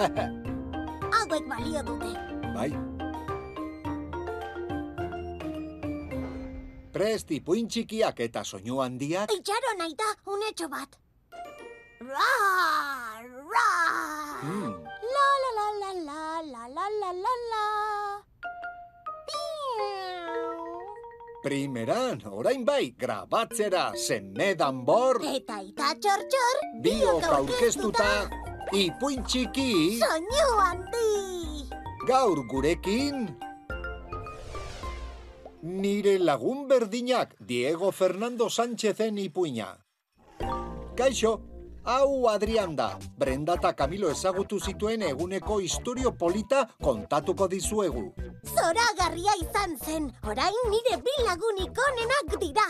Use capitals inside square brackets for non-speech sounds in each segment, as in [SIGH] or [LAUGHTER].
Hauek balio dute. Bai. Prest ipuin txikiak eta soinu handiak. Itxaro nahi da, unetxo bat. Ra, ra. Mm, La la la la la la la la la la. Primeran, orain bai, grabatzera semedan bor, Eta ita txor-txor, biok aurkeztuta, ipuin txiki, Soinu handi. gaur gurekin... Nire lagun berdinak, Diego Fernando Sánchezen ipuina. Kaixo, hau Adrian da, Brenda eta Camilo ezagutu zituen eguneko historio polita kontatuko dizuegu. Zoragarria izan zen, orain nire bi lagunik onenak dira.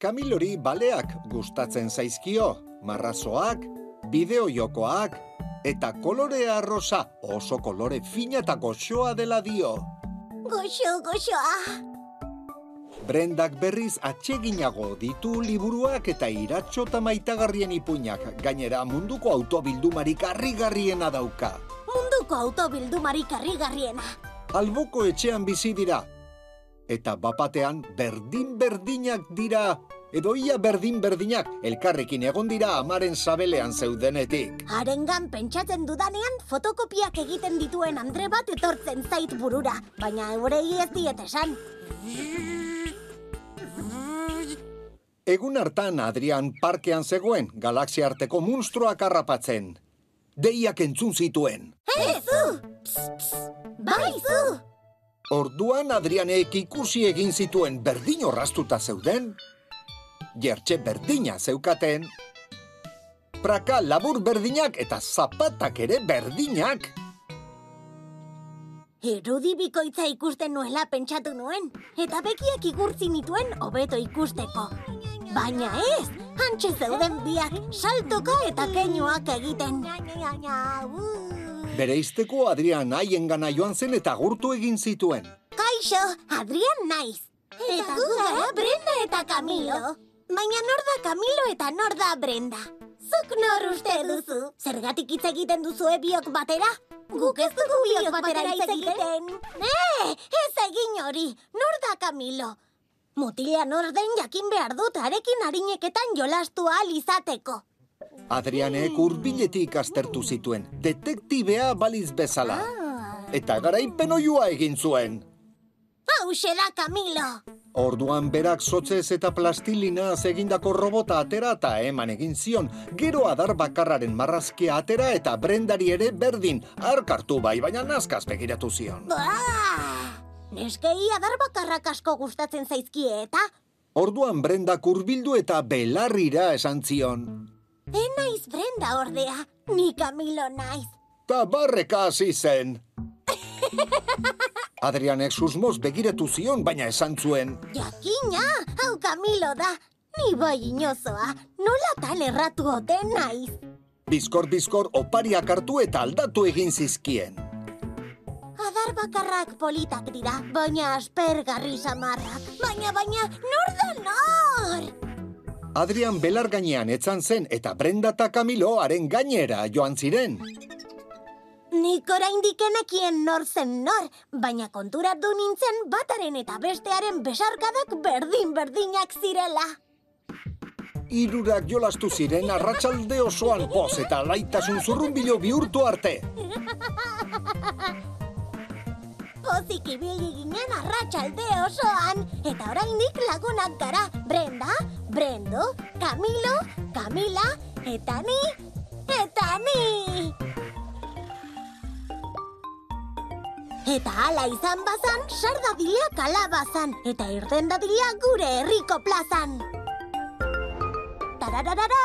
Kamilori baleak gustatzen zaizkio, marrazoak, bideojokoak, eta kolorea rosa oso kolore fina eta goxoa dela dio. Goxo, goxoa. Brendak berriz atseginago ditu liburuak eta iratxo eta maitagarrien ipuinak, gainera munduko autobildumarik harrigarriena dauka. Munduko autobildumarik harrigarriena. Alboko etxean bizi dira. Eta bapatean berdin-berdinak dira, edo ia berdin-berdinak elkarrekin egon dira amaren sabelean zeudenetik. Harengan pentsatzen dudanean fotokopiak egiten dituen Andre bat etortzen zait burura, baina eurei ez diet esan. Egun hartan Adrian parkean zegoen galaxia arteko munstruak harrapatzen. Deiak entzun zituen. Hey, zu! Bai, zu! Orduan Adrianek ikusi egin zituen berdin orrastuta zeuden, jertxe berdina zeukaten, praka labur berdinak eta zapatak ere berdinak. Irudi bikoitza ikusten nuela pentsatu nuen, eta bekiak igurtzi nituen hobeto ikusteko. Baina ez, hantxe zeuden biak, saltoka eta keinuak egiten. Bere izteko Adrian haien gana joan zen eta gurtu egin zituen. Kaixo, Adrian naiz. Eta gu gara Brenda eta Camilo. Baina nor da Camilo eta nor da Brenda? Zuk nor uste duzu? Zergatik hitz egiten duzu biok batera? Guk ez dugu biok batera hitz egiten. Eh, ez egin hori. Nor da Camilo? Mutila nor den jakin behar dut arekin harineketan jolastu ahal izateko. Adrianek urbiletik aztertu zituen, detektibea baliz bezala. Eta garaipen oiua egin zuen. Hauxe da Camilo. Orduan berak sotzez eta plastilina egindako robota atera eta eman egin zion, gero adar bakarraren marrazkia atera eta brendari ere berdin, harkartu bai, baina nazkaz begiratu zion. Neskei adar bakarrak asko gustatzen zaizkie eta Orduan brendak hurbildu eta belarrira esan zion. enaiz Brenda ordea, ni Camilo naiz. Ta barreka hasi zen. [LAUGHS] Adrianek susmoz begiratu zion, baina esan zuen. Jakina, hau Camilo da. Ni bai inozoa, nola tan erratu ote naiz. Bizkor-bizkor opariak hartu eta aldatu egin zizkien. Adar bakarrak politak dira, baina aspergarri samarrak. Baina, baina, nor da nor? Adrian belar gainean etzan zen eta Brenda eta Camilo haren gainera joan ziren. Nik oraindik enekien nor zen nor, baina konturatu nintzen bataren eta bestearen besarkadak berdin-berdinak zirela. Hirurak jolastu ziren arratsalde osoan poz eta laitasun zurrunbilo bihurtu arte. [LAUGHS] Pozik ibili ginen arratsalde osoan, eta oraindik lagunak gara. Brenda, Brendo, Camilo, Camila, eta ni, eta ni! Eta hala izan bazan, sardadilea kalabazan, eta irten dadila gure herriko plazan. Tarararara,